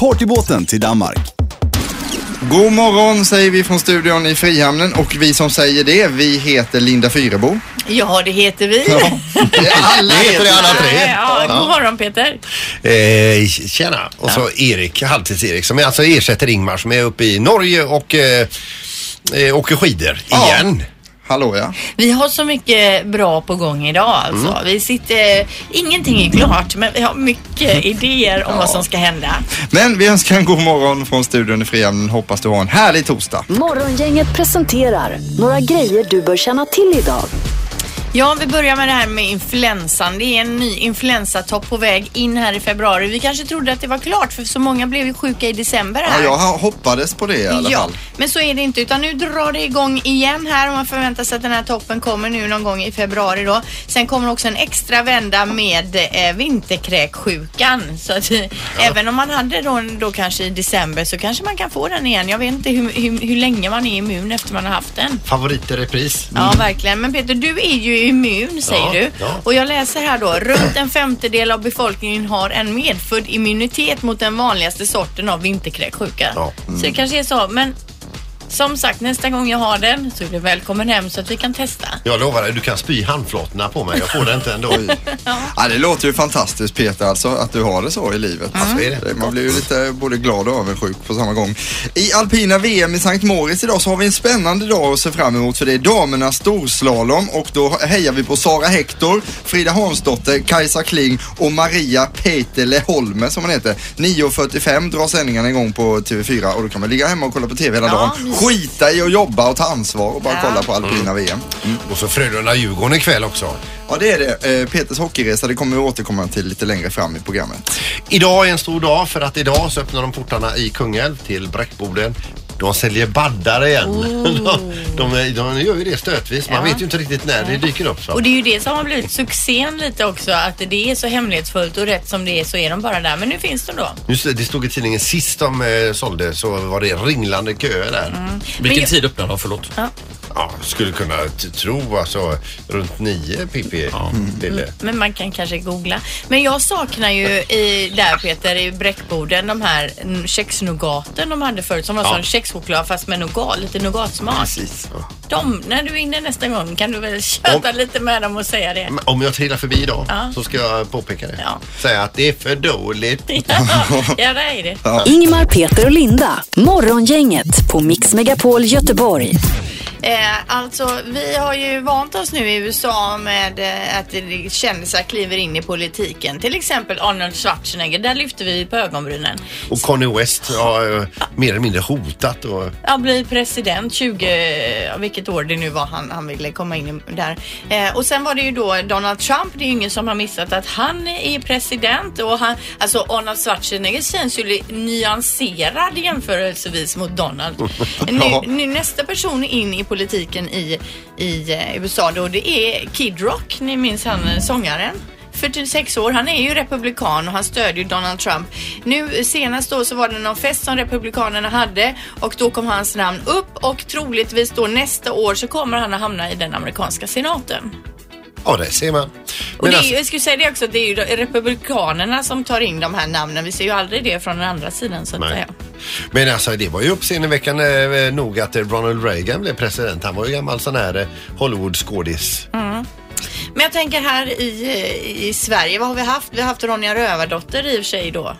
partybåten till Danmark. God morgon säger vi från studion i Frihamnen och vi som säger det, vi heter Linda Fyrebo. Ja, det heter vi. Alla heter det alla tre. Ja, god morgon Peter. Eh, tjena. Och så Erik, Halvtids-Erik som är alltså ersätter Ingmar som är uppe i Norge och eh, eh, åker skidor igen. Hallå ja. Vi har så mycket bra på gång idag alltså. Mm. Vi sitter, ingenting är klart men vi har mycket idéer om vad som ska hända. Men vi önskar en god morgon från studion i Frihamnen. Hoppas du har en härlig torsdag. Morgongänget presenterar några grejer du bör känna till idag. Ja, vi börjar med det här med influensan. Det är en ny influensatopp på väg in här i februari. Vi kanske trodde att det var klart för så många blev ju sjuka i december Ja, här. jag hoppades på det i alla Ja, fall. men så är det inte utan nu drar det igång igen här och man förväntar sig att den här toppen kommer nu någon gång i februari då. Sen kommer också en extra vända med eh, vinterkräksjukan. Så att eh, även om man hade då, då kanske i december så kanske man kan få den igen. Jag vet inte hur, hur, hur länge man är immun efter man har haft den. Favorit i repris. Ja, verkligen. Men Peter, du är ju immun säger Ja, du. ja. Och jag läser här då. Runt en femtedel av befolkningen har en medfödd immunitet mot den vanligaste sorten av vinterkräksjuka. Ja. Så det kanske är så. Men som sagt, nästa gång jag har den så är du välkommen hem så att vi kan testa. Jag lovar dig, du kan spy handflatorna på mig. Jag får det inte ändå. Ja, det låter ju fantastiskt Peter alltså att du har det så i livet. Ja, så är det. Man blir ju lite både glad och avundsjuk på samma gång. I alpina VM i Sankt Moritz idag så har vi en spännande dag att se fram emot för det är damernas storslalom och då hejar vi på Sara Hector, Frida Hansdotter, Kajsa Kling och Maria Peterle Holme som hon heter. 9.45 drar sändningarna igång på TV4 och då kan man ligga hemma och kolla på TV hela Ja, dagen. Skita i att jobba och ta ansvar och bara Ja. kolla på alpina VM. Och så Frölunda-Djurgården ikväll också. Ja det är det. Eh, Peters hockeyresa det kommer vi återkomma till lite längre fram i programmet. Idag är en stor dag för att idag så öppnar de portarna i Kungälv till Bräckboden. De säljer baddar igen. De, de, de gör ju det stötvis. Man Ja. vet ju inte riktigt när det dyker upp. Så. Och det är ju det som har blivit succén lite också. Att det är så hemlighetsfullt och rätt som det är så är de bara där. Men nu finns de då. Just det, det stod i tidningen sist de eh, sålde så var det ringlande köer där. Men Vilken jag- tid öppnar de? Förlåt. Ja. Ja, skulle kunna t- tro alltså runt nio Pippi. Lille. Men man kan kanske googla. Men jag saknar ju i, där Peter, i Bräckboden, de här mm, kexnougaten de hade förut som var Ja. som kexchoklad fast med nougat, lite nougatsmak. Precis. De, när du är inne nästa gång kan du väl köta lite med dem och säga det. Men Om jag trillar förbi idag Ja. så ska jag påpeka det. Ja. Säga att det är för dåligt. ja, det är det. Ingmar, Peter och Linda. Morgongänget på Mix Megapol Göteborg. Eh, alltså, vi har ju vant oss nu i USA med eh, att kändisar kliver in i politiken. Till exempel Arnold Schwarzenegger, där lyfter vi på ögonbrynen. Och Kanye West har eh, mer eller mindre hotat och Ja, bli president 20, ja, vilket år det nu var han, han ville komma in där. Eh, och sen var det ju då Donald Trump, det är ju ingen som har missat att han är president och han, alltså Arnold Schwarzenegger känns ju nyanserad jämförelsevis mot Donald. Nu, nu nästa person in i politiken i, i eh, USA då, det är Kid Rock, ni minns han eh, sångaren? 46 år, han är ju republikan och han stödjer ju Donald Trump. Nu senast då så var det någon fest som republikanerna hade och då kom hans namn upp och troligtvis då nästa år så kommer han att hamna i den amerikanska senaten ja, det ser man. Och Men det är, alltså, jag skulle säga det också, det är ju republikanerna som tar in de här namnen. Vi ser ju aldrig det från den andra sidan så att Nej. säga. men alltså det var ju uppseendeväckande eh, nog att eh, Ronald Reagan blev president. Han var ju gammal sån här eh, Hollywood-skådis. Men jag tänker här i, eh, i Sverige, vad har vi haft? Vi har haft Ronja Rövardotter i och för sig då.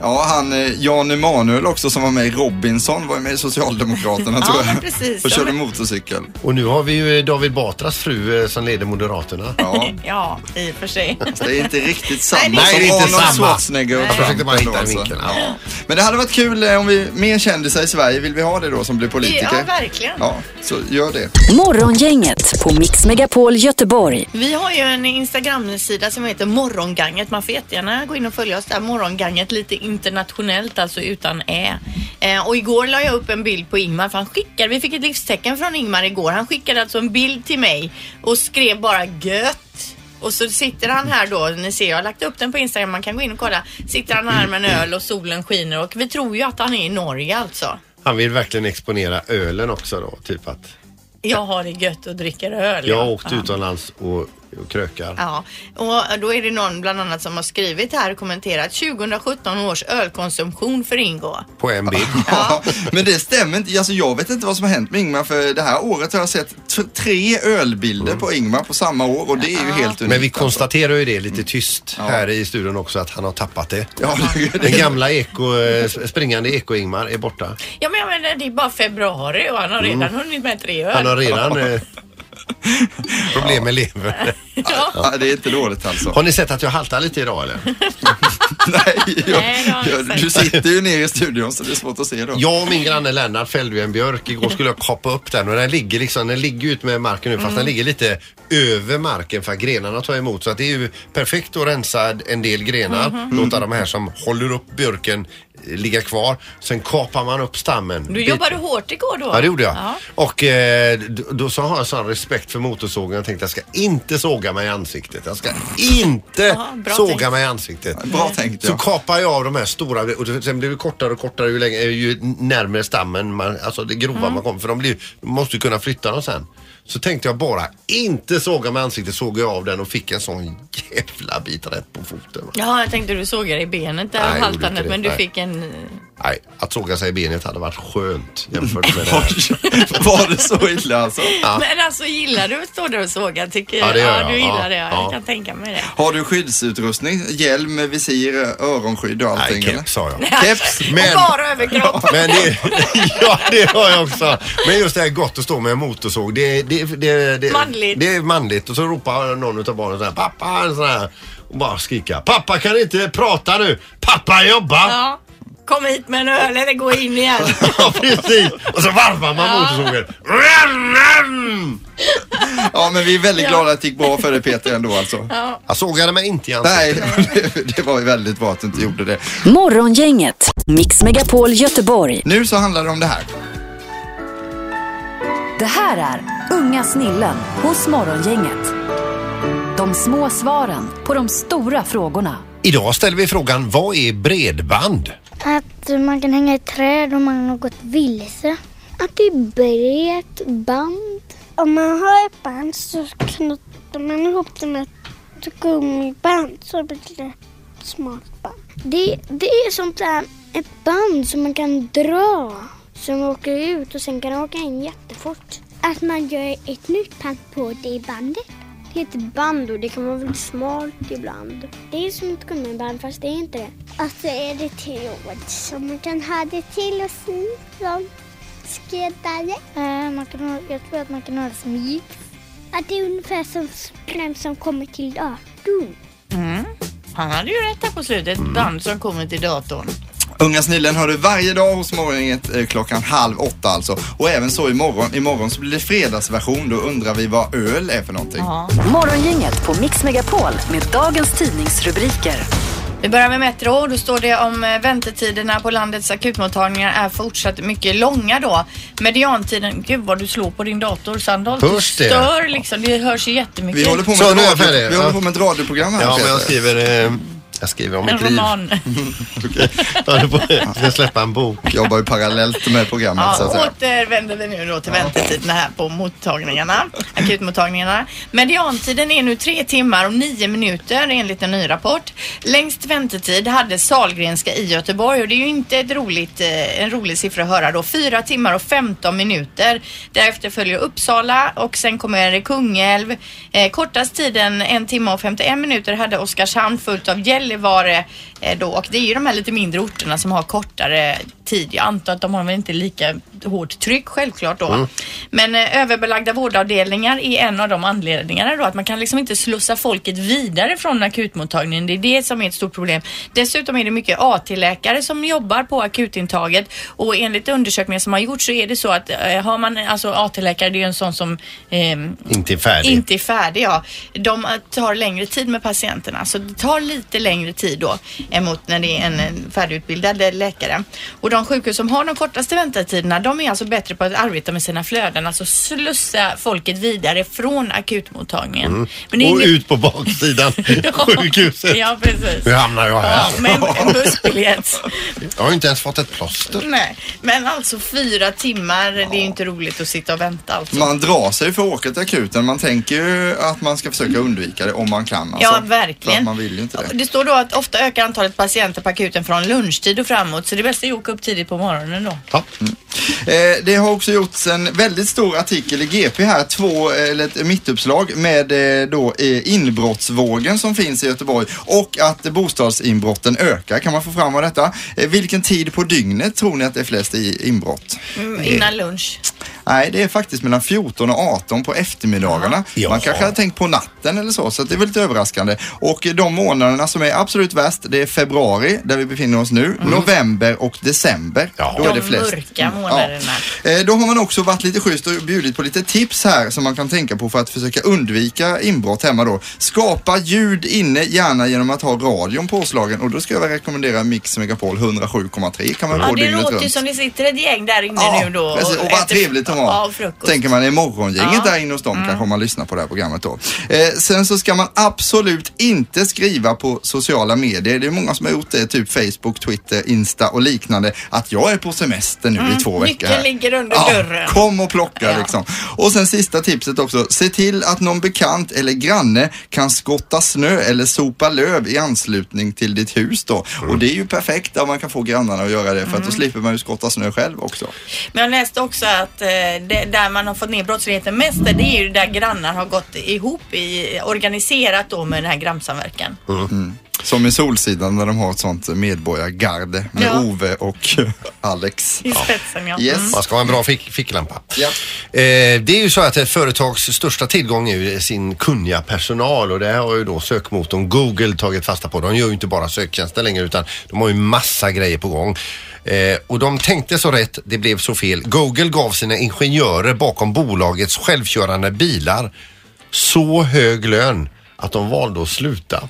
Ja, han eh, Jan Emanuel också som var med i Robinson var ju med i Socialdemokraterna Ja, tror jag. precis. Och Ja, körde motorcykel. Och nu har vi ju David Batras fru eh, som leder Moderaterna. Ja. Ja, i och för sig. Det är inte riktigt samma Nej, det är som inte Arnold samma. Schwarzenegger och Jag Trump försökte bara hitta en vinkel. Ja. Men det hade varit kul om vi, mer kändisar i Sverige, vill vi ha det då som blir politiker? Ja, verkligen. Ja, så gör det. Morgongänget på Mix Megapol Göteborg. Vi Vi har ju en Instagram-sida som heter Morgonganget. Man får jättegärna gå in och följa oss där. Morgonganget lite internationellt, alltså utan ä. Eh, och igår la jag upp en bild på Ingmar för han skickade, vi fick ett livstecken från Ingmar igår. Han skickade alltså en bild till mig och skrev bara gött. Och så sitter han här då, ni ser jag har lagt upp den på Instagram, man kan gå in och kolla. Sitter han här med en öl och solen skiner och vi tror ju att han är i Norge alltså. Han vill verkligen exponera ölen också då, typ att jag har det gött och dricker öl. jag ja. har åkt utomlands och, och krökar. Ja, och då är det någon bland annat som har skrivit här och kommenterat 2017 års ölkonsumtion för Ingo. På en bild. Ja, men det stämmer inte. Alltså, jag vet inte vad som har hänt med Ingmar för det här året har jag sett tre ölbilder på Ingmar på samma år och det är ju helt unikt. Men vi alltså. konstaterar ju det lite tyst här i studion också att han har tappat det. Ja, det, Den gamla eko, eh, springande eko-Ingmar är borta. Ja men jag menar det är bara februari och han har redan hunnit med tre öl. Mm. Han har redan eh, problem med lever. ja, det är inte dåligt alltså. Har ni sett att jag haltar lite idag eller? Nej, jag, Nej, det har jag jag, inte du sitter ju nere i studion så det är svårt att se då. Jag och min granne Lennart fällde ju en björk. Igår skulle jag kapa upp den och den ligger liksom, den ligger ut med marken nu fast den ligger lite över marken för att grenarna tar emot. Så att det är ju perfekt att rensa en del grenar, låta de här som håller upp björken ligga kvar. Sen kapar man upp stammen. Du bit- jobbade hårt igår då? Ja det gjorde jag. Ja. Och eh, d- då så har jag sån respekt för motorsågen. Jag tänkte jag ska inte såga mig i ansiktet. Jag ska inte bra såga tänkt. mig i ansiktet. Bra tänkt Så ja. kapar jag av de här stora och sen blir det kortare och kortare ju, längre, ju närmare stammen, man, alltså det grova Mm. man kommer. För de blir, måste ju kunna flytta dem sen. Så tänkte jag bara inte såga i ansiktet, såg jag av den och fick en sån jävla bit rätt på foten. va. Ja, jag tänkte du sågade i benet där Nej, haltandet men du fick en... Nej, att såga sig i benet hade varit skönt jämfört med det här. Var det så illa alltså? Men alltså gillar du att stå där och såga tycker Ja, det gör ja, jag. du gillar Ja, det. Jag ja. kan tänka mig det. Har du skyddsutrustning? Hjälm, visir, öronskydd och allting? Nej, keps har jag. Keps? Men- Och bara överkropp. Men det, ja, det har jag också. Men just det här gott att stå med en motorsåg. Det, det, det, det, Manligt. Det är manligt. Och så ropar någon utav barnen så här, pappa, sån här. Och bara skrika, pappa kan inte prata nu. Pappa jobbar. Ja. Ja. Kom hit med en öl eller gå in igen. precis. Och så varvar man motorsågen. Ja, men vi är väldigt glada att det gick bra för dig Peter ändå alltså. Jag sågade mig inte i ansiktet. Nej, det, det var ju väldigt bra att du inte gjorde det. Morgongänget, Mix Megapol Göteborg. Nu så handlar det om det här. Det här är Unga snillen hos Morgongänget. De små svaren på de stora frågorna. Idag ställer vi frågan, vad är bredband? Att man kan hänga i träd om man har gått vilse. Att det är brett band. Om man har ett band så knyter man ihop det med ett gummiband så blir det smalt band. Det, det är sånt där, ett band som man kan dra som åker ut och sen kan åka in jättefort. Att man gör ett nytt band på det bandet. Det är ett band och det kan vara väldigt smalt ibland. Det är som ett gummiband fast det är inte det. Och så är det tråd som man kan ha det till och sy som skräddare. Man kan ha, jag tror att man kan ha det som gips. Att det är ungefär som ström som kommer till datorn. Han hade ju rätt här på slutet. Band som kommer till datorn. Unga snillen har du varje dag hos Morgongänget eh, klockan halv åtta alltså. Och även så imorgon. Imorgon så blir det fredagsversion. Då undrar vi vad öl är för någonting. Morgongänget på Mix Megapol med dagens tidningsrubriker. Vi börjar med Metro. Då står det om eh, väntetiderna på landets akutmottagningar är fortsatt mycket långa då. Mediantiden, gud vad du slår på din dator Sandholt. Hörs Du det? stör liksom, det hörs ju jättemycket. Vi håller på med, Så, ett radio, vi håller Ja. på med ett radioprogram här Ja, men jag skriver, eh, jag skriver om En mitt liv. roman. Jag håller på- jag ska släppa en bok. Jobbar ju parallellt med programmet så att Ja, säga. återvänder vi nu då till väntetiderna här på mottagningarna, akutmottagningarna. Mediantiden är nu tre timmar och nio minuter enligt en ny rapport. Längst väntetid hade Salgrenska i Göteborg och det är ju inte ett roligt, eh, en rolig siffra att höra då. Fyra timmar och 15 minuter. Därefter följer Uppsala och sen kommer det Kungälv. Eh, kortast tiden en timme och 51 minuter hade Oskarshamn följt av Gällivare eller var det då. Och det är ju de här lite mindre orterna som har kortare tid. Jag antar att de har väl inte lika hårt tryck självklart då. Mm. Men eh, överbelagda vårdavdelningar är en av de anledningarna då. Att man kan liksom inte slussa folket vidare från akutmottagningen. Det är det som är ett stort problem. Dessutom är det mycket AT-läkare som jobbar på akutintaget och enligt undersökningar som har gjorts så är det så att eh, har man alltså AT-läkare, det är ju en sån som ehm, Inte färdig. inte är färdig, ja. De eh, tar längre tid med patienterna. Så det tar lite längre tid då än mot när det är en färdigutbildad läkare. Och de sjukhus som har de kortaste väntetiderna, de är alltså bättre på att arbeta med sina flöden, alltså slussa folket vidare från akutmottagningen. Mm. Men det är Och inget- ut på baksidan sjukhuset. Ja, precis. Nu hamnar jag här. Ja, men en bussbiljett. Jag har inte ens fått ett plåster. Nej, men alltså fyra timmar, det är ju inte roligt att sitta och vänta alltså. Man drar sig för att åka till akuten. Man tänker ju att man ska försöka undvika det om man kan. Ja, Alltså. verkligen. För att man vill ju inte det. Det står då att ofta ökar antalet patienter på akuten från lunchtid och framåt så det är att åka upp tidigt på morgonen då. Ja. Eh, det har också gjorts en väldigt stor artikel i GP här, två, eller ett mittuppslag med eh, då eh, inbrottsvågen som finns i Göteborg och att bostadsinbrotten ökar. Kan man få fram av detta? Eh, vilken tid på dygnet tror ni att det är flest i inbrott? Mm, innan lunch. Nej, det är faktiskt mellan 14 och 18 på eftermiddagarna. Ja. Man kanske hade tänkt på natten eller så, så att det är väl lite överraskande. Och de månaderna som är absolut värst, det är februari, där vi befinner oss nu, november och december. Ja. Då är De det flest. mörka Mm, månaderna. Ja. Eh, Då har man också varit lite schysst och bjudit på lite tips här som man kan tänka på för att försöka undvika inbrott hemma då. Skapa ljud inne, gärna genom att ha radion påslagen och då ska jag rekommendera Mix Megapol 107,3 kan man Ja, få det dygnet låter ju runt. som det sitter ett gäng där inne Ja, nu då. precis. Och vad äter- trevligt har. Ja, frukost. Tänker man, är morgongänget Ja. där inne hos dem kanske om man lyssnar på det här programmet då. Eh, sen så ska man absolut inte skriva på sociala medier. Det är många som har gjort det, typ Facebook, Twitter, Insta och liknande. Att jag är på semester nu i två veckor Mm, Nyckeln ligger under Ja, dörren. kom och plocka Ja. liksom. Och sen sista tipset också. Se till att någon bekant eller granne kan skotta snö eller sopa löv i anslutning till ditt hus då. Och det är ju perfekt om man kan få grannarna att göra det för Mm. att då slipper man ju skotta snö själv också. Men jag läste också att eh, det, där man har fått ner brottsligheten mest, det är ju där grannar har gått ihop i organiserat då med den här grannsamverkan. Som i Solsidan när de har ett sånt medborgargarde med Ja. Ove och Alex. I spetsen ja. Yes. Mm. Man ska ha en bra fick, ficklampa. Ja. Eh, det är ju så att ett företags största tillgång är ju sin kunniga personal och det har ju då sökmotorn Google tagit fasta på. De gör ju inte bara söktjänster längre utan de har ju massa grejer på gång. Eh, och de tänkte så rätt, det blev så fel. Google gav sina ingenjörer bakom bolagets självkörande bilar så hög lön att de valde att sluta.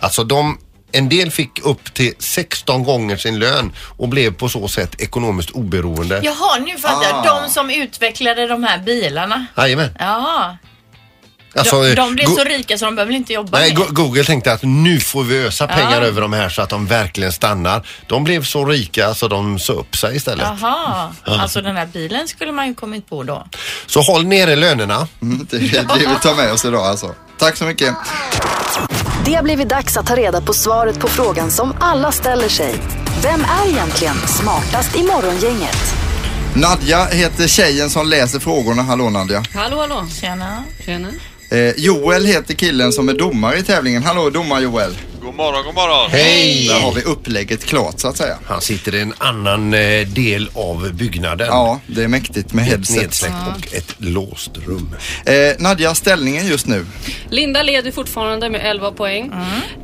Alltså de, en del fick upp till 16 gånger sin lön och blev på så sätt ekonomiskt oberoende. Jaha, nu fattar jag. Ah. De som utvecklade de här bilarna. Jajamän. Jaha. Alltså, de, de blev Go- så rika så de behöver inte jobba Nej, mer. Go- Google tänkte att nu får vi ösa pengar Ja. över de här så att de verkligen stannar. De blev så rika så de sa upp sig istället. Jaha, alltså den här bilen skulle man ju kommit på då. Så håll nere lönerna. Mm, Det är det vi tar med oss idag alltså. Tack så mycket. Det har blivit dags att ta reda på svaret på frågan som alla ställer sig. Vem är egentligen smartast i morgongänget? Nadja heter tjejen som läser frågorna. Hallå Nadja. Hallå, hallå. Tjena. Tjena. Eh, Joel heter killen som är domare i tävlingen. Hallå domar Joel. God morgon, god morgon. Hej! Där har vi upplägget klart så att säga. Han sitter i en annan eh, del av byggnaden. Ja, det är mäktigt med Ett headset. nedsläckt och ett låst rum. Eh, Nadja, ställningen just nu. Linda leder fortfarande med 11 poäng.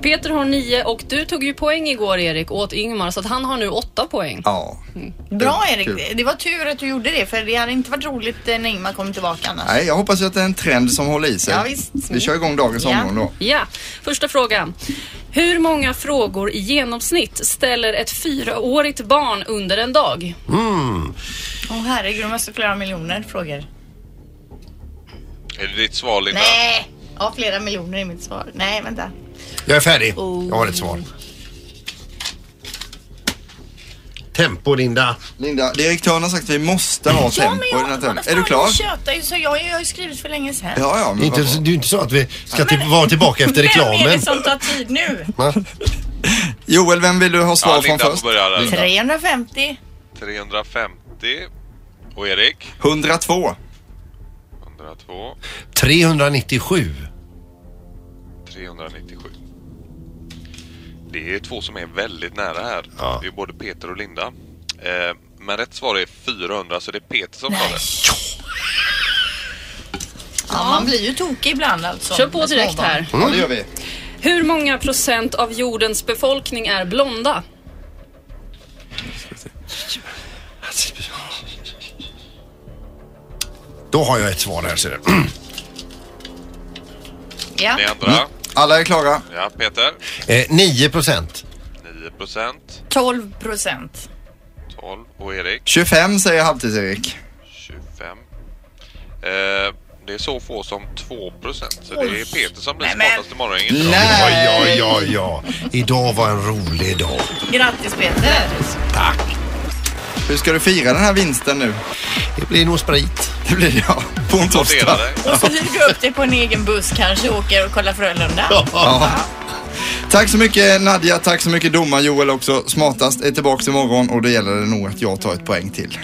Peter har 9 och du tog ju poäng igår Erik åt Ingmar så att han har nu 8 poäng. Ja. Bra Kul. Erik, det var tur att du gjorde det för det hade inte varit roligt när Ingmar kom tillbaka annars. Nej, jag hoppas att det är en trend som håller i sig. Ja, visst. Vi kör igång dagens Ja. omgång då. Ja, första frågan. Hur många frågor i genomsnitt ställer ett fyraårigt barn under en dag? Mm. Åh herregud, de måste flera miljoner frågor. Är det ditt svar Linda? Nej! Ja, flera miljoner är mitt svar. Nej, vänta. Jag är färdig. Oh. Jag har ett svar. Tempo Linda. Linda, direktören har sagt att vi måste ha tempo i den här tävlingen. Är du klar? Jag tjötar ju så jag, jag har ju skrivit för länge sedan. Ja, ja, Det är men inte, det är inte så att vi ska till, vara tillbaka efter Vem är reklamen. det som tar tid nu? Va? Joel, vem vill du ha svar Ja, från Linda först? får börja där. 350. 350. Och Erik? 102. 102. 397. 397. Det är två som är väldigt nära här. Det är både Peter och Linda. Eh, men rätt svar är 400 så det är Peter som tar det. Ja, man blir ju tokig ibland alltså. Kör på direkt här. Ja, det gör vi. Hur många procent av jordens befolkning är blonda? Då har jag ett svar här ser du. Ja. Ni andra? Alla är klara. Ja, Peter? Eh, 9 procent. 9 procent. 12 procent. 12. Och Erik? 25 säger Halvtids-Erik. 25. Eh, det är så få som 2 procent. Så det är Peter som blir smartast i morgongänget. idag. Nej! Ja, ja, ja. Idag var en rolig dag. Grattis Peter. Tack. Hur ska du fira den här vinsten nu? Det blir nog sprit. Det blir det ja. På en torsdag. Och så hyr du upp dig på en egen buss kanske och åker och kollar Frölunda. Ja. Tack så mycket Nadja, tack så mycket domaren Joel också. Smartast är tillbaka imorgon och då gäller det nog att jag tar ett poäng till.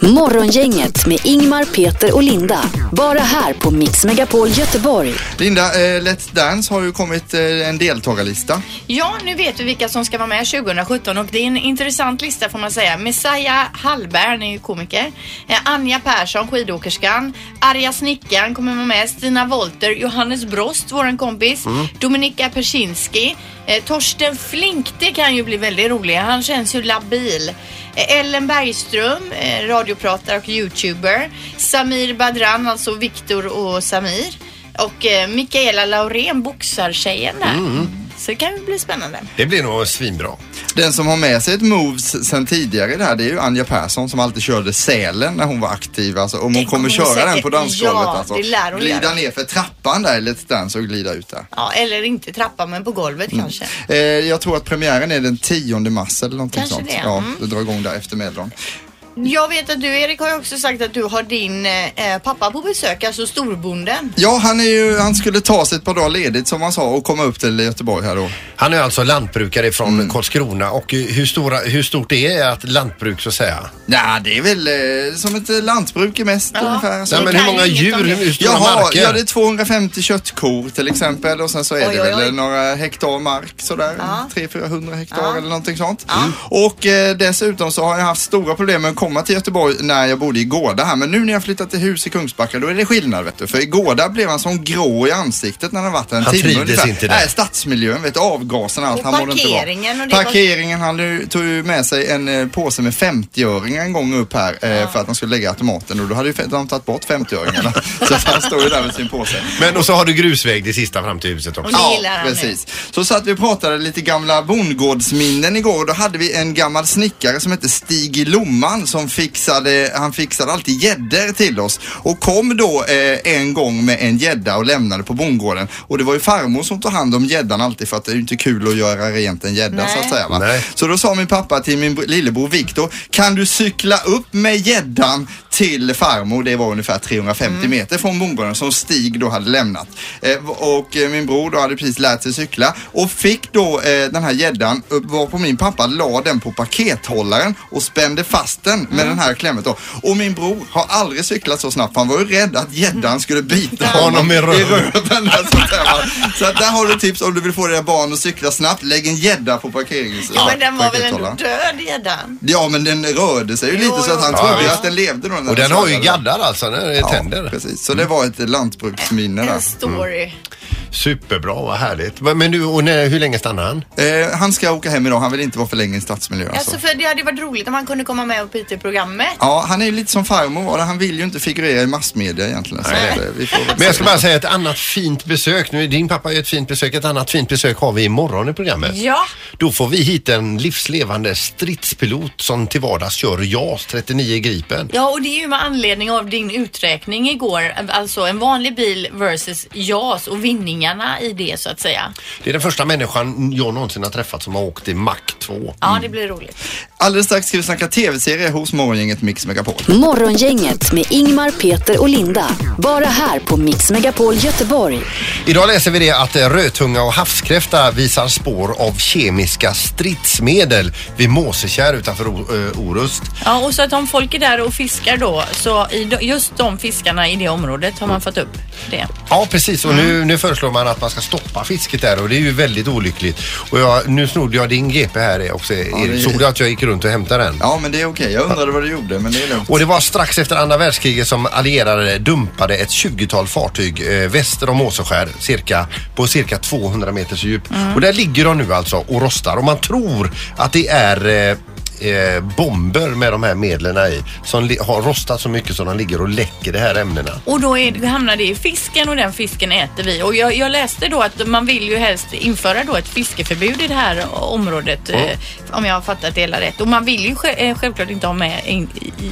Morgongänget med Ingmar, Peter och Linda. Bara här på Mix Megapol Göteborg. Linda, eh, Let's Dance har ju kommit eh, en deltagarlista. Ja, nu vet vi vilka som ska vara med 2017 och det är en intressant lista får man säga. Messiah Hallberg, är ju komiker. Eh, Anja Persson, skidåkerskan. Arja Snickaren kommer vara med. Stina Wolter, Johannes Brost, våran kompis. Dominika Persinski. Eh, Torsten Flink, det kan ju bli väldigt roligt. Han känns ju labil. Eh, Ellen Bergström, eh, radiopratare och youtuber. Samir Badran, alltså Viktor och Samir. Och eh, Mikaela Laurén, boxartjejen där. Mm. Så det kan ju bli spännande. Det blir nog svinbra. Den som har med sig ett moves sen tidigare i det är ju Anja Persson som alltid körde Sälen när hon var aktiv. Alltså, om hon kommer köra säkert- den på dansgolvet Ja, alltså. det lär hon glida göra. ner för trappan där i Let's Dance och glida ut där. Ja, eller inte trappa men på golvet kanske. Eh, jag tror att premiären är den 10 mars eller någonting Kanske sånt. det, Ja, mm. det drar igång där efter meddagen. Jag vet att du Erik har ju också sagt att du har din eh, pappa på besök, alltså storbonden. Ja, han, är ju, han skulle ta sig ett par dagar ledigt som han sa och komma upp till Göteborg här då. Han är alltså lantbrukare från Karlskrona och eh, hur, stora, hur stort det är ett lantbruk så att säga? Ja, det är väl eh, som ett eh, lantbruk är mest ungefär. Nej, men hur många djur, hur, stora Jaha, marker? ja det är 250 köttkor till exempel och sen så är Oj, det oj, väl oj. eh, några hektar mark sådär. Ja. 300-400 hektar Ja. eller någonting sånt. Och eh, dessutom så har jag haft stora problem med komma till Göteborg när jag bodde i Gårda här. Men nu när jag flyttat till hus i Kungsbacka då är det skillnad vet du. För i Gårda blev han som grå i ansiktet när han varit där en Han timme trivdes ungefär. inte där. Nej, stadsmiljön, vet du, avgaserna allt. Och han mådde inte parkeringen och det var- Parkeringen, han nu- tog ju med sig en eh, påse med 50-öringar en gång upp här eh, för att han skulle lägga automaten och då hade ju de tagit bort 50-öringarna. så han står ju där med sin påse. Men och så har du grusväg det sista fram till huset också. Och gillar han nu. precis. Så satt vi och pratade lite gamla bondgårdsminnen igår och då hade vi en gammal snickare som hette Stig Lomman som fixade, han fixade alltid gäddor till oss och kom då eh, en gång med en gädda och lämnade på bondgården och det var ju farmor som tog hand om gäddan alltid för att det är ju inte kul att göra rent en gädda så att säga va. Nej. Så då sa min pappa till min br- lillebror Viktor, kan du cykla upp med gäddan till farmor? Det var ungefär 350 meter från bondgården som Stig då hade lämnat. Eh, och eh, min bror då hade precis lärt sig cykla och fick då eh, den här gäddan, varpå min pappa la den på pakethållaren och spände fast den med den här klämmet då. Och min bror har aldrig cyklat så snabbt han var ju rädd att gäddan skulle bita honom i röven. så, att där har du tips om du vill få dina barn att cykla snabbt. Lägg en gädda på parkerings... Ja, men den var väl ändå död gäddan? Ja, men den rörde sig ju Jo, lite så att han trodde Ja, att den levde då. Och den har ju gaddar alltså, den är tänder. Precis, så det var ett lantbruksminne där. En story. Superbra, vad härligt. Men du, och när, hur länge stannar han? Eh, han ska åka hem idag, han vill inte vara för länge i stadsmiljö alltså. Alltså för det hade varit roligt om han kunde komma med och byta i programmet. Ja, han är ju lite som farmor. Han vill ju inte figurera i massmedia egentligen. Så Nej. eh, vi får Men jag ska bara säga ett annat fint besök. Nu är din pappa ju ett fint besök. Ett annat fint besök har vi imorgon i programmet. Ja. Då får vi hit en livslevande stridspilot som till vardags kör JAS 39 Gripen. Ja, och det är ju med anledning av din uträkning igår. Alltså en vanlig bil versus JAS och vinningarna i det så att säga. Det är den första människan jag någonsin har träffat som har åkt i Mach 2. Ja, det blir roligt. Alldeles strax ska vi snacka tv-serie hos Morgongänget Mix Megapol. Morgongänget med Ingmar, Peter och Linda. Bara här på Mix Megapol Göteborg. Idag läser vi det att eh, rödtunga och havskräfta visar spår av kemiska stridsmedel vid Måsekärr utanför eh, Orust. Ja, och så att om folk är där och fiskar då, så just de fiskarna i det området har man fått upp det. Ja, precis. Och nu, nu föreslår man att man ska stoppa fisket där och det är ju väldigt olyckligt. Och jag, nu snodde jag din GP här också, Erik. det- Såg du att jag gick runt och hämtade den? Ja, men det är okej. Jag undrade vad du gjorde, men det är lugnt. Och det var strax efter andra världskriget som allierade dumpade ett 20-tal fartyg eh, väster om Måseskär cirka, på cirka 200 meters djup. Mm. Och där ligger de nu alltså och rostar och man tror att det är eh, eh, bomber med de här medlen i som har rostat så mycket som de ligger och läcker de här ämnena. Och då är, hamnar det i fisken och den fisken äter vi. Och jag, jag läste då att man vill ju helst införa då ett fiskeförbud i det här området. Mm. Eh, om jag har fattat det hela rätt. Och man vill ju eh, självklart inte ha med i,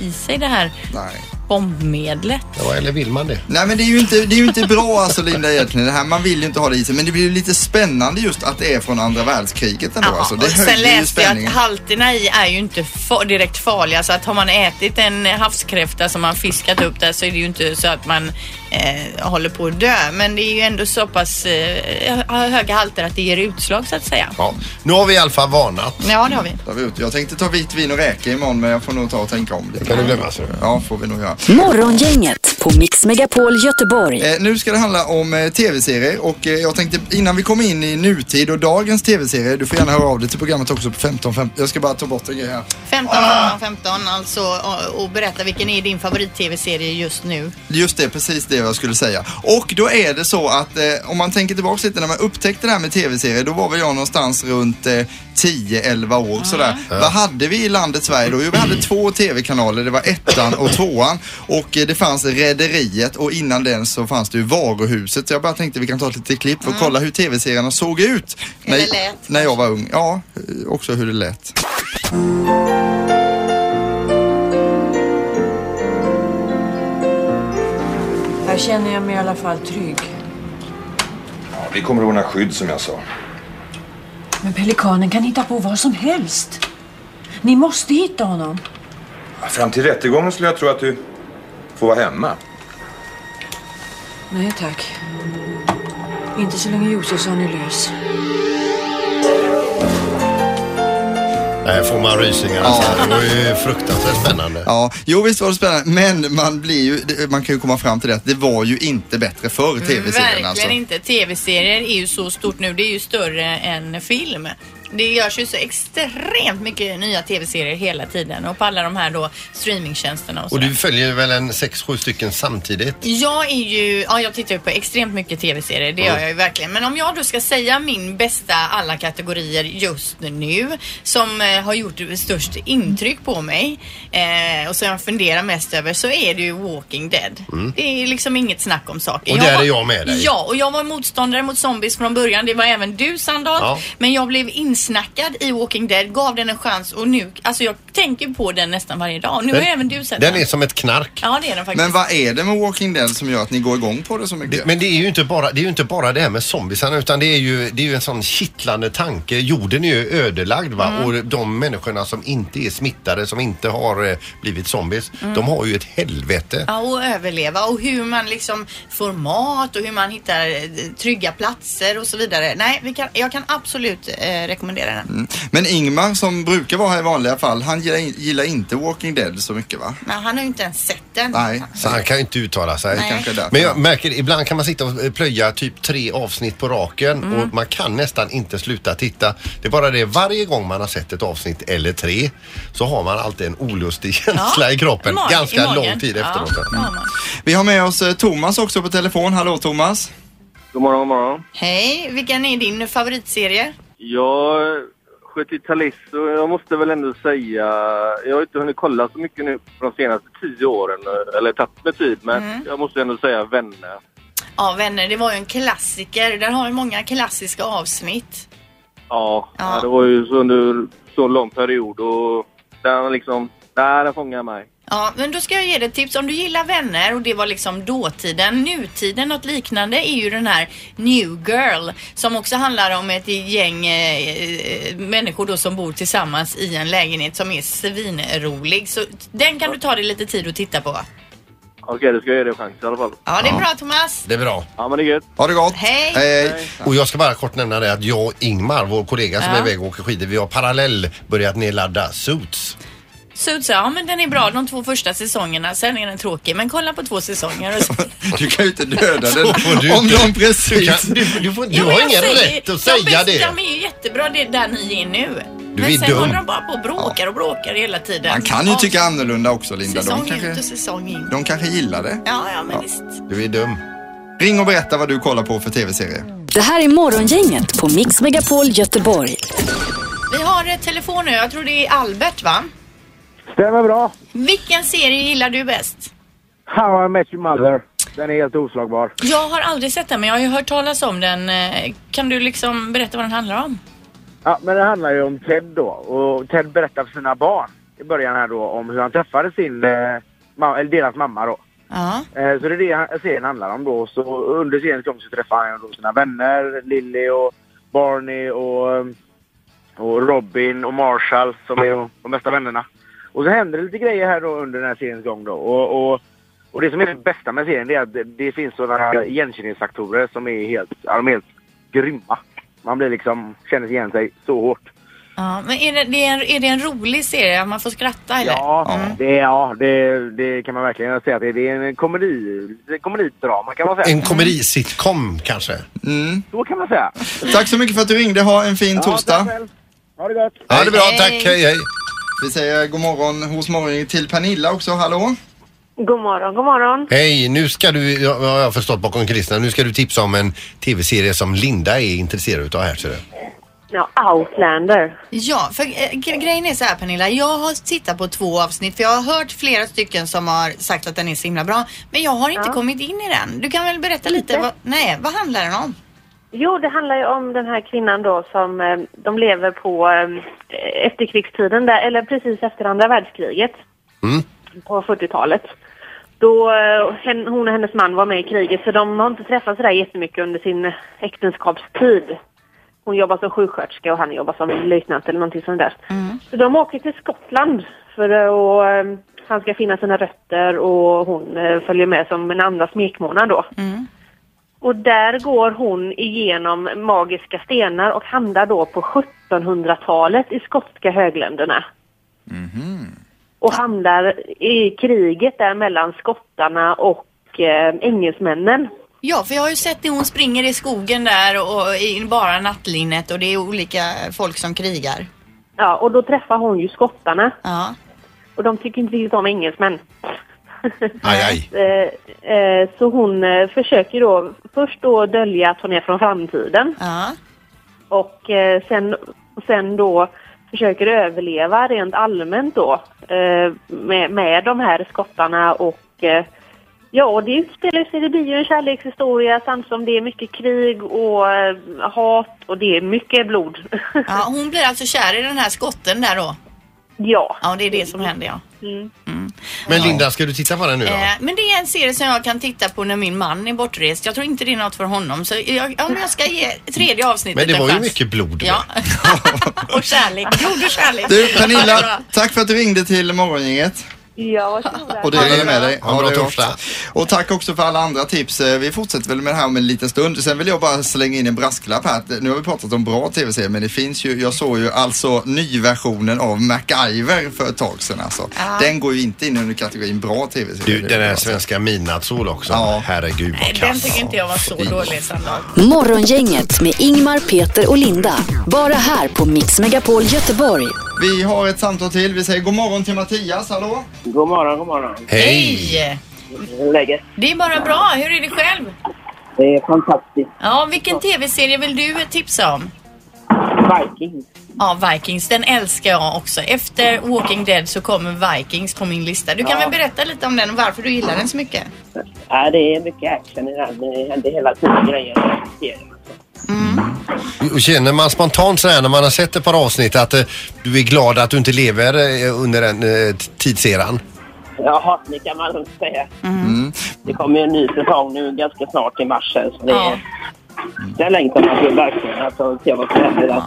i sig det här Nej. Bombmedlet. Ja, eller vill man det? Nej men det är ju inte, det är ju inte bra alltså Linda egentligen det här. Man vill ju inte ha det i sig. Men det blir ju lite spännande just att det är från andra världskriget ändå. Ja, alltså. Det och sen läste jag att halterna i är ju inte fa- direkt farliga. Så att har man ätit en havskräfta som man fiskat upp där så är det ju inte så att man eh, håller på att dö. Men det är ju ändå så pass eh, höga halter att det ger utslag så att säga. Ja. Nu har vi i alla fall varnat. Ja, det har vi. Tar vi ut. Jag tänkte ta vitt vin och räka imorgon men jag får nog ta och tänka om det. kan du glömma, så. Ja, får vi nog göra. Morgongänget på Mix Megapol Göteborg. Eh, nu ska det handla om eh, tv-serier och eh, jag tänkte innan vi kommer in i nutid och dagens tv-serier, du får gärna höra av dig till programmet också på 15, 15 Jag ska bara ta bort en grej här. 15, 15, 15 alltså och, och berätta vilken är din favorit-tv-serie just nu? Just det, precis det jag skulle säga. Och då är det så att eh, om man tänker tillbaka lite när man upptäckte det här med tv-serier, då var väl jag någonstans runt eh, 10-11 år sådär. Vad hade vi i landet Sverige då? Jo, vi hade två tv-kanaler. Det var ettan och tvåan. Och eh, det fanns Rederiet och innan den så fanns det ju Varuhuset. Så jag bara tänkte vi kan ta ett litet klipp och kolla hur tv-serierna såg ut. Hur det när, lät. när jag var ung. Ja, eh, också hur det lät. Här känner jag mig i alla fall trygg. Vi kommer att ordna skydd som jag sa. Men pelikanen kan hitta på vad som helst. Ni måste hitta honom. Fram till rättegången skulle jag tro att du får vara hemma. Nej tack. Inte så länge Josefsson är lös. Där får man rysningar. Alltså. Det var ju fruktansvärt spännande. Ja, jo visst var det spännande. Men man blir ju, man kan ju komma fram till det att det var ju inte bättre förr tv-serien Verkligen alltså. inte. Tv-serier är ju så stort nu. Det är ju större än film. Det görs ju så extremt mycket nya tv-serier hela tiden och på alla de här då streamingtjänsterna och så. Och du följer väl en sex, sju stycken samtidigt? Jag är ju, ja jag tittar ju på extremt mycket tv-serier, det gör jag ju verkligen. Men om jag då ska säga min bästa alla kategorier just nu som eh, har gjort störst intryck på mig eh, och som jag funderar mest över så är det ju Walking Dead. Mm. Det är liksom inget snack om saker. Och där var- är jag med dig. Ja, och jag var motståndare mot zombies från början. Det var även du Sandal. Ja. Men jag blev insnackad i Walking Dead, gav den en chans och nu, alltså jag tänker på den nästan varje dag. Nu har även du sett den. Den är som ett knark. Ja, det är den faktiskt. Men vad är det med Walking Dead som gör att ni går igång på det så mycket? Det, men det är ju inte bara det, är ju inte bara det här med zombiesarna utan det är ju, det är ju en sån kittlande tanke. Jorden är ju ödelagd va Mm. och de människorna som inte är smittade, som inte har eh, blivit zombies, Mm. de har ju ett helvete. Ja, och överleva och hur man liksom får mat och hur man hittar eh, trygga platser och så vidare. Nej, vi kan, jag kan absolut eh, rekommendera den. Mm. Men Ingmar som brukar vara här i vanliga fall, han gillar, gillar inte Walking Dead så mycket va? Men han har ju inte ens sett den. Nej. Så han kan ju inte uttala sig. Nej. Men jag märker ibland kan man sitta och eh, plöja typ tre avsnitt på raken Mm. och man kan nästan inte sluta titta. Det är bara det varje gång man har sett ett avsnitt eller tre så har man alltid en olustig känsla i kroppen i mag- ganska i magen. lång tid Ja, efteråt. man. Vi har med oss eh, Thomas också på telefon. Hallå Thomas. God morgon, god morgon. Hej, vilken är din favoritserie? Jag sköt i Talisso. Jag måste väl ändå säga... Jag har inte hunnit kolla så mycket nu på de senaste tio åren. Eller tagit med tid, men Mm. jag måste ändå säga Vänner. Ja, Vänner, det var ju en klassiker. Den har ju många klassiska avsnitt. Ja, Ja. det var ju så under så lång period och den liksom Nej, den fångar mig. Ja, men då ska jag ge dig ett tips. Om du gillar vänner och det var liksom dåtiden, nutiden, något liknande är ju den här New Girl som också handlar om ett gäng eh, människor då som bor tillsammans i en lägenhet som är svinrolig. Så den kan du ta dig lite tid att titta på. Okej, då ska jag ge det en chans i alla fall. Ja, det är bra Thomas. Det är bra. Ja, men det är gött. Ha det gott. Hej. Och jag ska bara kort nämna det att jag och Ingmar, vår kollega som Ja. är iväg och åker skidor, vi har parallell börjat nedladda Suits. Suits, ja men den är bra de två första säsongerna. Sen är den tråkig. Men kolla på två säsonger. Och så... Du kan ju inte döda den om de precis... Du, kan, du, du, får, du Ja, har jag ingen säger- rätt att de säga bästa, det. De är ju jättebra det där ni är nu. Du men är sen dum. håller de bara på och bråkar och bråkar hela tiden. Man kan ju tycka annorlunda också Linda. De Säsong ut kanske, och säsong in. de kanske gillar det. Ja, ja men visst. Du är dum. Ring och berätta vad du kollar på för tv-serie. Det här är Morgongänget på Mix Megapol Göteborg. Vi har ett telefon nu. Jag tror det är Albert va? Stämmer bra. Vilken serie gillar du bäst? How I Met Your Mother. Den är helt oslagbar. Jag har aldrig sett den men jag har ju hört talas om den. Eh, Kan du liksom berätta vad den handlar om? Ja, men det handlar ju om Ted då. Och Ted berättar för sina barn i början här då om hur han träffade sin, eh, eller deras mamma då. Ja. Eh, så det är det serien handlar om då. Så under seriens gång så träffar han då sina vänner, Lily och Barney och, eh, och Robin och Marshall som är de bästa vännerna. Och så händer det lite grejer här då under den här seriens gång då. Och, och, och det som är det bästa med serien det är att det, det finns sådana här igenkänningsfaktorer som är helt, ja, de är helt grymma. Man blir liksom, känner igen sig så hårt. Ja, men är det, det är, en, är det en rolig serie? Man får skratta eller? Ja, det, ja det, det kan man verkligen säga att det, det är en komedi, komedidrama kan man säga. En komedisitcom kanske? Mm. Så kan man säga. Tack så mycket för att du ringde. Ha en fin Ja, torsdag. tack själv. Ha det gott. Ja, det är bra. Tack. Hej, hej. Vi säger god morgon hos morgon till Pernilla också. Hallå? God morgon, god morgon. Hej, nu ska du, ja, jag har förstått bakom kulisserna, nu ska du tipsa om en tv-serie som Linda är intresserad utav här ser du. Ja, Outlander. Ja, för eh, gre- grejen är så här Pernilla. Jag har tittat på två avsnitt för jag har hört flera stycken som har sagt att den är så himla bra. Men jag har inte kommit in i den. Du kan väl berätta lite? Vad, nej, vad handlar den om? Jo, det handlar ju om den här kvinnan då som eh, de lever på eh, efterkrigstiden, där, eller precis efter andra världskriget på 40-talet. Då eh, hon och hennes man var med i kriget så de har inte träffats sådär jättemycket under sin äktenskapstid. Hon jobbar som sjuksköterska och han jobbar som löjtnant eller någonting sånt där. Så de åker till Skottland för att eh, han ska finna sina rötter och hon eh, följer med som en andra smekmånad då. Och där går hon igenom magiska stenar och hamnar då på 1700-talet i skotska högländerna. Och hamnar i kriget där mellan skottarna och eh, engelsmännen. Ja, för jag har ju sett när hon springer i skogen där och i bara nattlinnet och det är olika folk som krigar. Ja, och då träffar hon ju skottarna. Ja. Och de tycker inte riktigt om engelsmän. Aj, aj. Eh, eh, så hon eh, försöker då först då dölja att hon är från framtiden. Ja. Och sen, sen då försöker överleva rent allmänt då med, med de här skottarna och ja, det utspelar sig, det blir ju en kärlekshistoria samtidigt som det är mycket krig och hat och det är mycket blod. ja. Hon blir alltså kär i den här skotten där då? Ja. Ja, det är det som händer ja. Mm. Men Linda, ska du titta på den nu då? Eh, men det är en serie som jag kan titta på när min man är bortrest. Jag tror inte det är något för honom. Så jag, ja, men jag ska ge tredje avsnittet Men det en var ju chans. mycket blod. Ja. och kärlek. Blod och kärlek. Du Pernilla, tack för att du ringde till morgongänget. Ja, varsågoda. Och delade med dig. Ha en bra torsdag. Och tack också för alla andra tips. Eh, Vi fortsätter väl med det här om en liten stund. Sen vill jag bara slänga in en brasklapp här. Nu har vi pratat om bra tv-serier men det finns ju, jag såg ju alltså nyversionen av MacGyver för ett tag sedan alltså. Ja. Den går ju inte in under kategorin bra tv-serier. Du, den här svenska midnattssol också. Herregud vad Nej, den kass. tycker inte jag var så dålig Sandra. Morgongänget med Ingmar, Peter och Linda. Bara här på Mix Megapol Göteborg. Vi har ett samtal till. Vi säger god morgon till Mattias. Hallå? God morgon, god morgon. Hej! Läget? Det är bara bra. Hur är det själv? Det är fantastiskt. Ja, vilken tv-serie vill du tipsa om? Vikings. Ja, Vikings. Den älskar jag också. Efter Walking Dead så kommer Vikings på min lista. Du kan Ja. väl berätta lite om den och varför du gillar den så mycket? Ja, det är mycket action i den. Det händer hela tiden grejer i serien. Och känner man spontant så här när man har sett ett par avsnitt att eh, du är glad att du inte lever eh, under den eh, tidseran? Jaha, det kan man lugnt säga. Mm. Det kommer ju en ny säsong nu ganska snart i mars. här, Så det, Ja. det längtar man till verkligen. Alltså, se vad som händer där.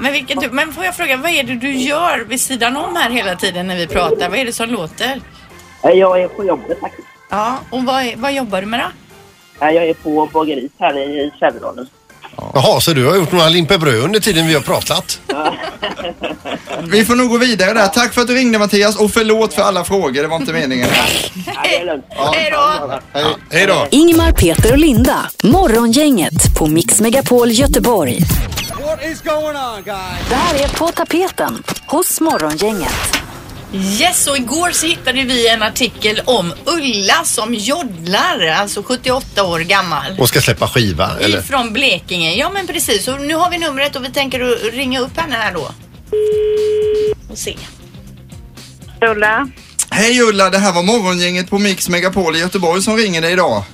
Men, vilken tur. Men får jag fråga, vad är det du gör vid sidan om här hela tiden när vi pratar? Vad är det som låter? Nej, Jag är på jobbet faktiskt. Ja, och vad, är- vad jobbar du med då? Nej, Jag är på bageriet här i i Sävedalen. Jaha, så du har gjort några limper bröd under tiden vi har pratat? Vi får nog gå vidare där. Tack för att du ringde Mattias och förlåt för alla frågor. Det var inte meningen. Hej då! Hej. Hej då! Ingmar, Peter och Linda. Morgongänget på Mix Megapol Göteborg. Det här är På tapeten hos Morgongänget. Yes, och igår så hittade vi en artikel om Ulla som joddlar, alltså 78 år gammal. Och ska släppa skiva, eller? Ifrån Blekinge. Ja men precis. Och nu har vi numret och vi tänker ringa upp henne här då. Och se. Ulla. Hej Ulla, det här var morgongänget på Mix Megapol i Göteborg som ringer dig idag.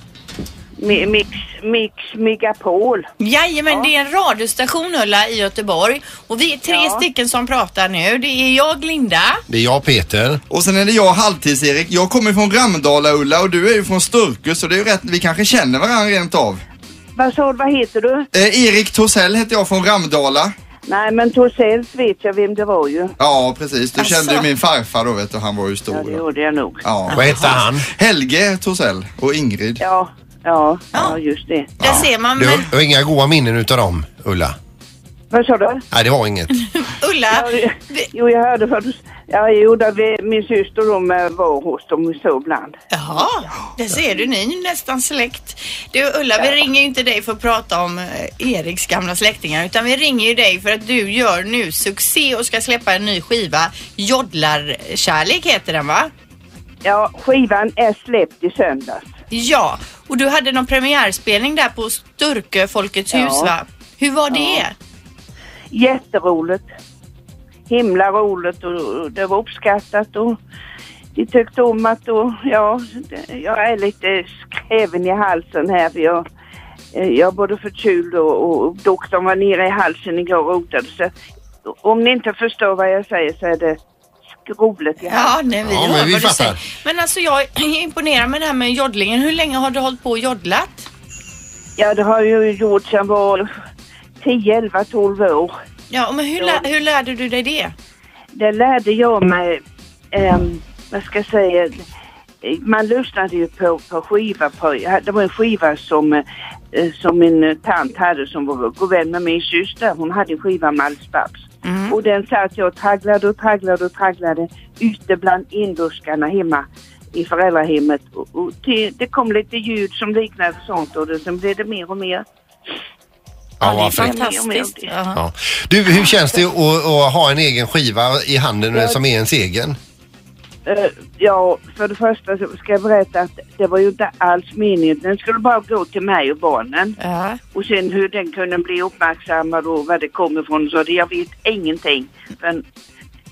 Mi- Mix, mix Megapol. Jajamän, det är en radiostation Ulla i Göteborg. Och vi är tre stycken som pratar nu. Det är jag, Linda. Det är jag Peter. Och sen är det jag Halvtids-Erik. Jag kommer från Ramdala Ulla och du är ju från Sturkö så det är ju rätt, vi kanske känner varandra rent av. Vad sa du, vad heter du? Eh, Erik Torssell heter jag från Ramdala. Nej, men Torsells vet jag vem det var ju. Ja precis, du Asså? kände ju min farfar då vet du, han var ju Ja, stor. det gjorde jag nog. Ja. Vad hette han? Helge Torssell och Ingrid. Ja, ja, ja just det. Där ser man. Du Men har, du har inga goda minnen utav dem, Ulla? Vad sa du? Nej, det var inget. Ulla. Jo, jag hörde du... Ja, jo, där vi, min syster de var hos dem så ibland. Jaha, det ser du. Ni är nästan släkt. Du Ulla, vi ringer ju inte dig för att prata om eh, Eriks gamla släktingar utan vi ringer ju dig för att du gör nu succé och ska släppa en ny skiva. Joddlarkärlek heter den va? Ja, skivan är släppt i söndags. Ja, och du hade någon premiärspelning där på Sturkö Folkets Ja. hus va? Hur var det? Jätteroligt. Himla roligt och och det var uppskattat och de tyckte om att och, ja, det- jag är lite skräven i halsen här för jag, eh, jag är både förkyld och, och doktorn var nere i halsen igår och rotade så om ni inte förstår vad jag säger så är det skrovligt i Ja, nej, vi Ja, hör men vi vad du fattar. säger. Men alltså jag är imponerad med det här med joddlingen. Hur länge har du hållit på och joddlat? Ja, det har jag ju gjort sedan jag var 10, 11, 12 år. Ja, men hur, lä- hur lärde du dig det? Det lärde jag mig, ehm, vad ska jag säga, man lyssnade ju på, på skiva på, det var en skiva som, eh, som min tant hade som var god vän med min syster. Hon hade en skiva med Alice Babs. Och den satt jag och tragglade och tragglade och tragglade ute bland induskarna hemma i föräldrahemmet. Och, och till, det kom lite ljud som liknade sånt och det, sen blev det mer och mer. Ja, vad fräckt. Fantastiskt. Ja. Ja. Du, hur känns det att, att ha en egen skiva i handen som är ens egen? Eh, ja, för det första så ska jag berätta att det var ju inte alls meningen. Den skulle bara gå till mig och barnen. Och sen hur den kunde bli uppmärksammad och var det kom ifrån så det, jag vet ingenting. Men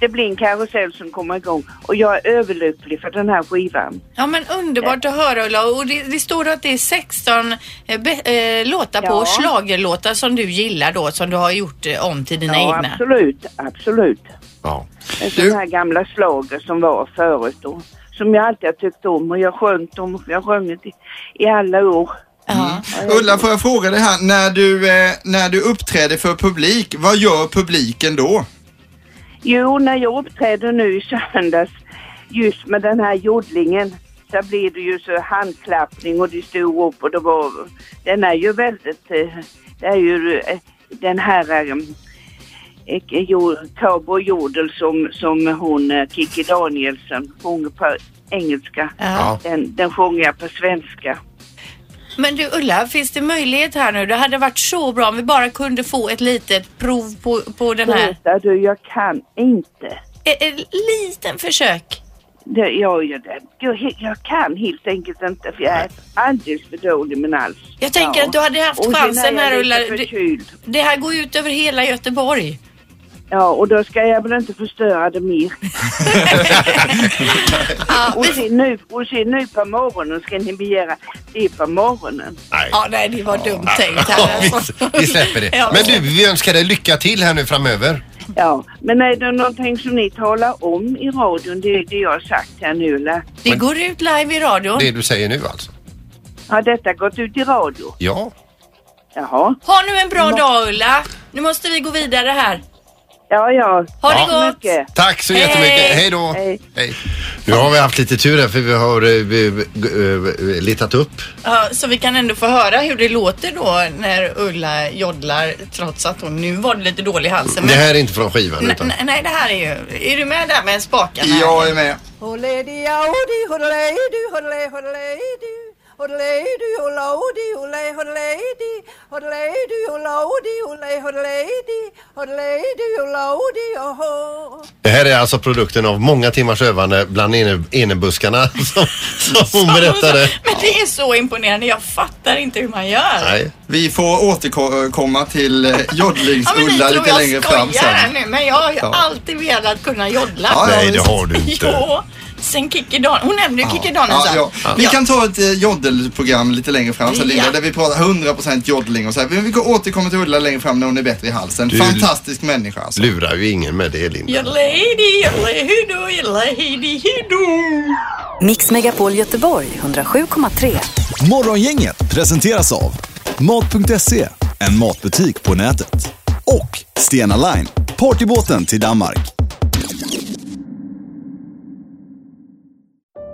det blir en karusell som kommer igång och jag är överlycklig för den här skivan. Ja men underbart att höra Ulla och det, det står att det är 16 eh, be, eh, låtar på Ja. schlagerlåtar som du gillar då som du har gjort eh, om till dina ja, egna. absolut, absolut. Ja. En sån här gamla slager som var förut och som jag alltid har tyckt om och jag har sjungit dem, jag har sjungit i, i alla år. Ulla, får jag fråga dig här, när du, eh, när du uppträder för publik, vad gör publiken då? Jo, när jag uppträdde nu i söndags just med den här jodlingen så blir det ju så handklappning och de stod upp och det var, den är ju väldigt, eh, det är ju eh, den här um, cowboy jodel som, som hon eh, Kikki Danielsson sjunger på engelska. Ja. Den, den sjunger jag på svenska. Men du Ulla, finns det möjlighet här nu? Det hade varit så bra om vi bara kunde få ett litet prov på, på den här. Sluta du, jag kan inte. Ett, ett liten försök. Det, jag, jag, jag, jag kan helt enkelt inte för jag är alldeles för dålig med alls. Jag tänker att du hade haft chansen här Ulla. Det, det här går ut över hela Göteborg. Ja, och då ska jag väl inte förstöra det mer. och, sen nu, och sen nu på morgonen ska ni begära det på morgonen. Nej. Ja, nej, det var dumt tänkt här. alltså. Vi släpper det. Ja. Men du, vi önskar dig lycka till här nu framöver. Ja, men är det någonting som ni talar om i radion, det, det jag har sagt här nu eller? Det går ut live i radion. Det du säger nu alltså? Har detta gått ut i radio? Ja. Jaha. Ha nu en bra dag Ulla. Nu måste vi gå vidare här. Ja, ja. Ha det Ja. gott. Mycket. Tack så jättemycket. Hej då. Hej. Nu har vi haft lite tur här för vi har eh, vi, eh, letat upp. Ja, så vi kan ändå få höra hur det låter då när Ulla joddlar trots att hon nu var det lite dålig i halsen. Det här är inte från skivan Nej, utan... nej, nej, det här är ju... Är du med där med spakarna? Jag är med. Det här är alltså produkten av många timmars övande bland ene, enebuskarna som, som hon berättade. Men det är så imponerande. Jag fattar inte hur man gör. Nej. Vi får återkomma till eh, Ja, men ni joddlings-Ulla tror lite jag längre fram sen. nu, men jag har ju Ja. alltid velat kunna joddla. Ja, Nej, det har du inte. Jo, sen Kikki Dan. Hon nämnde ju Kikki Ja, Danielsson. ja. Vi kan ta ett eh, joddelprogram lite längre fram sen, Linda, Ja. där vi pratar 100% joddling och så här. Men vi kan återkomma till Ulla längre fram när hon är bättre i halsen. Du- Fantastisk människa alltså. Lurar ju ingen med det Linda. Joddelady, joddelhudo, joddelady, Mix Megapol Göteborg 107,3. Morgongänget presenteras av Mat.se, en matbutik på nätet. Och Stena Line, partybåten till Danmark.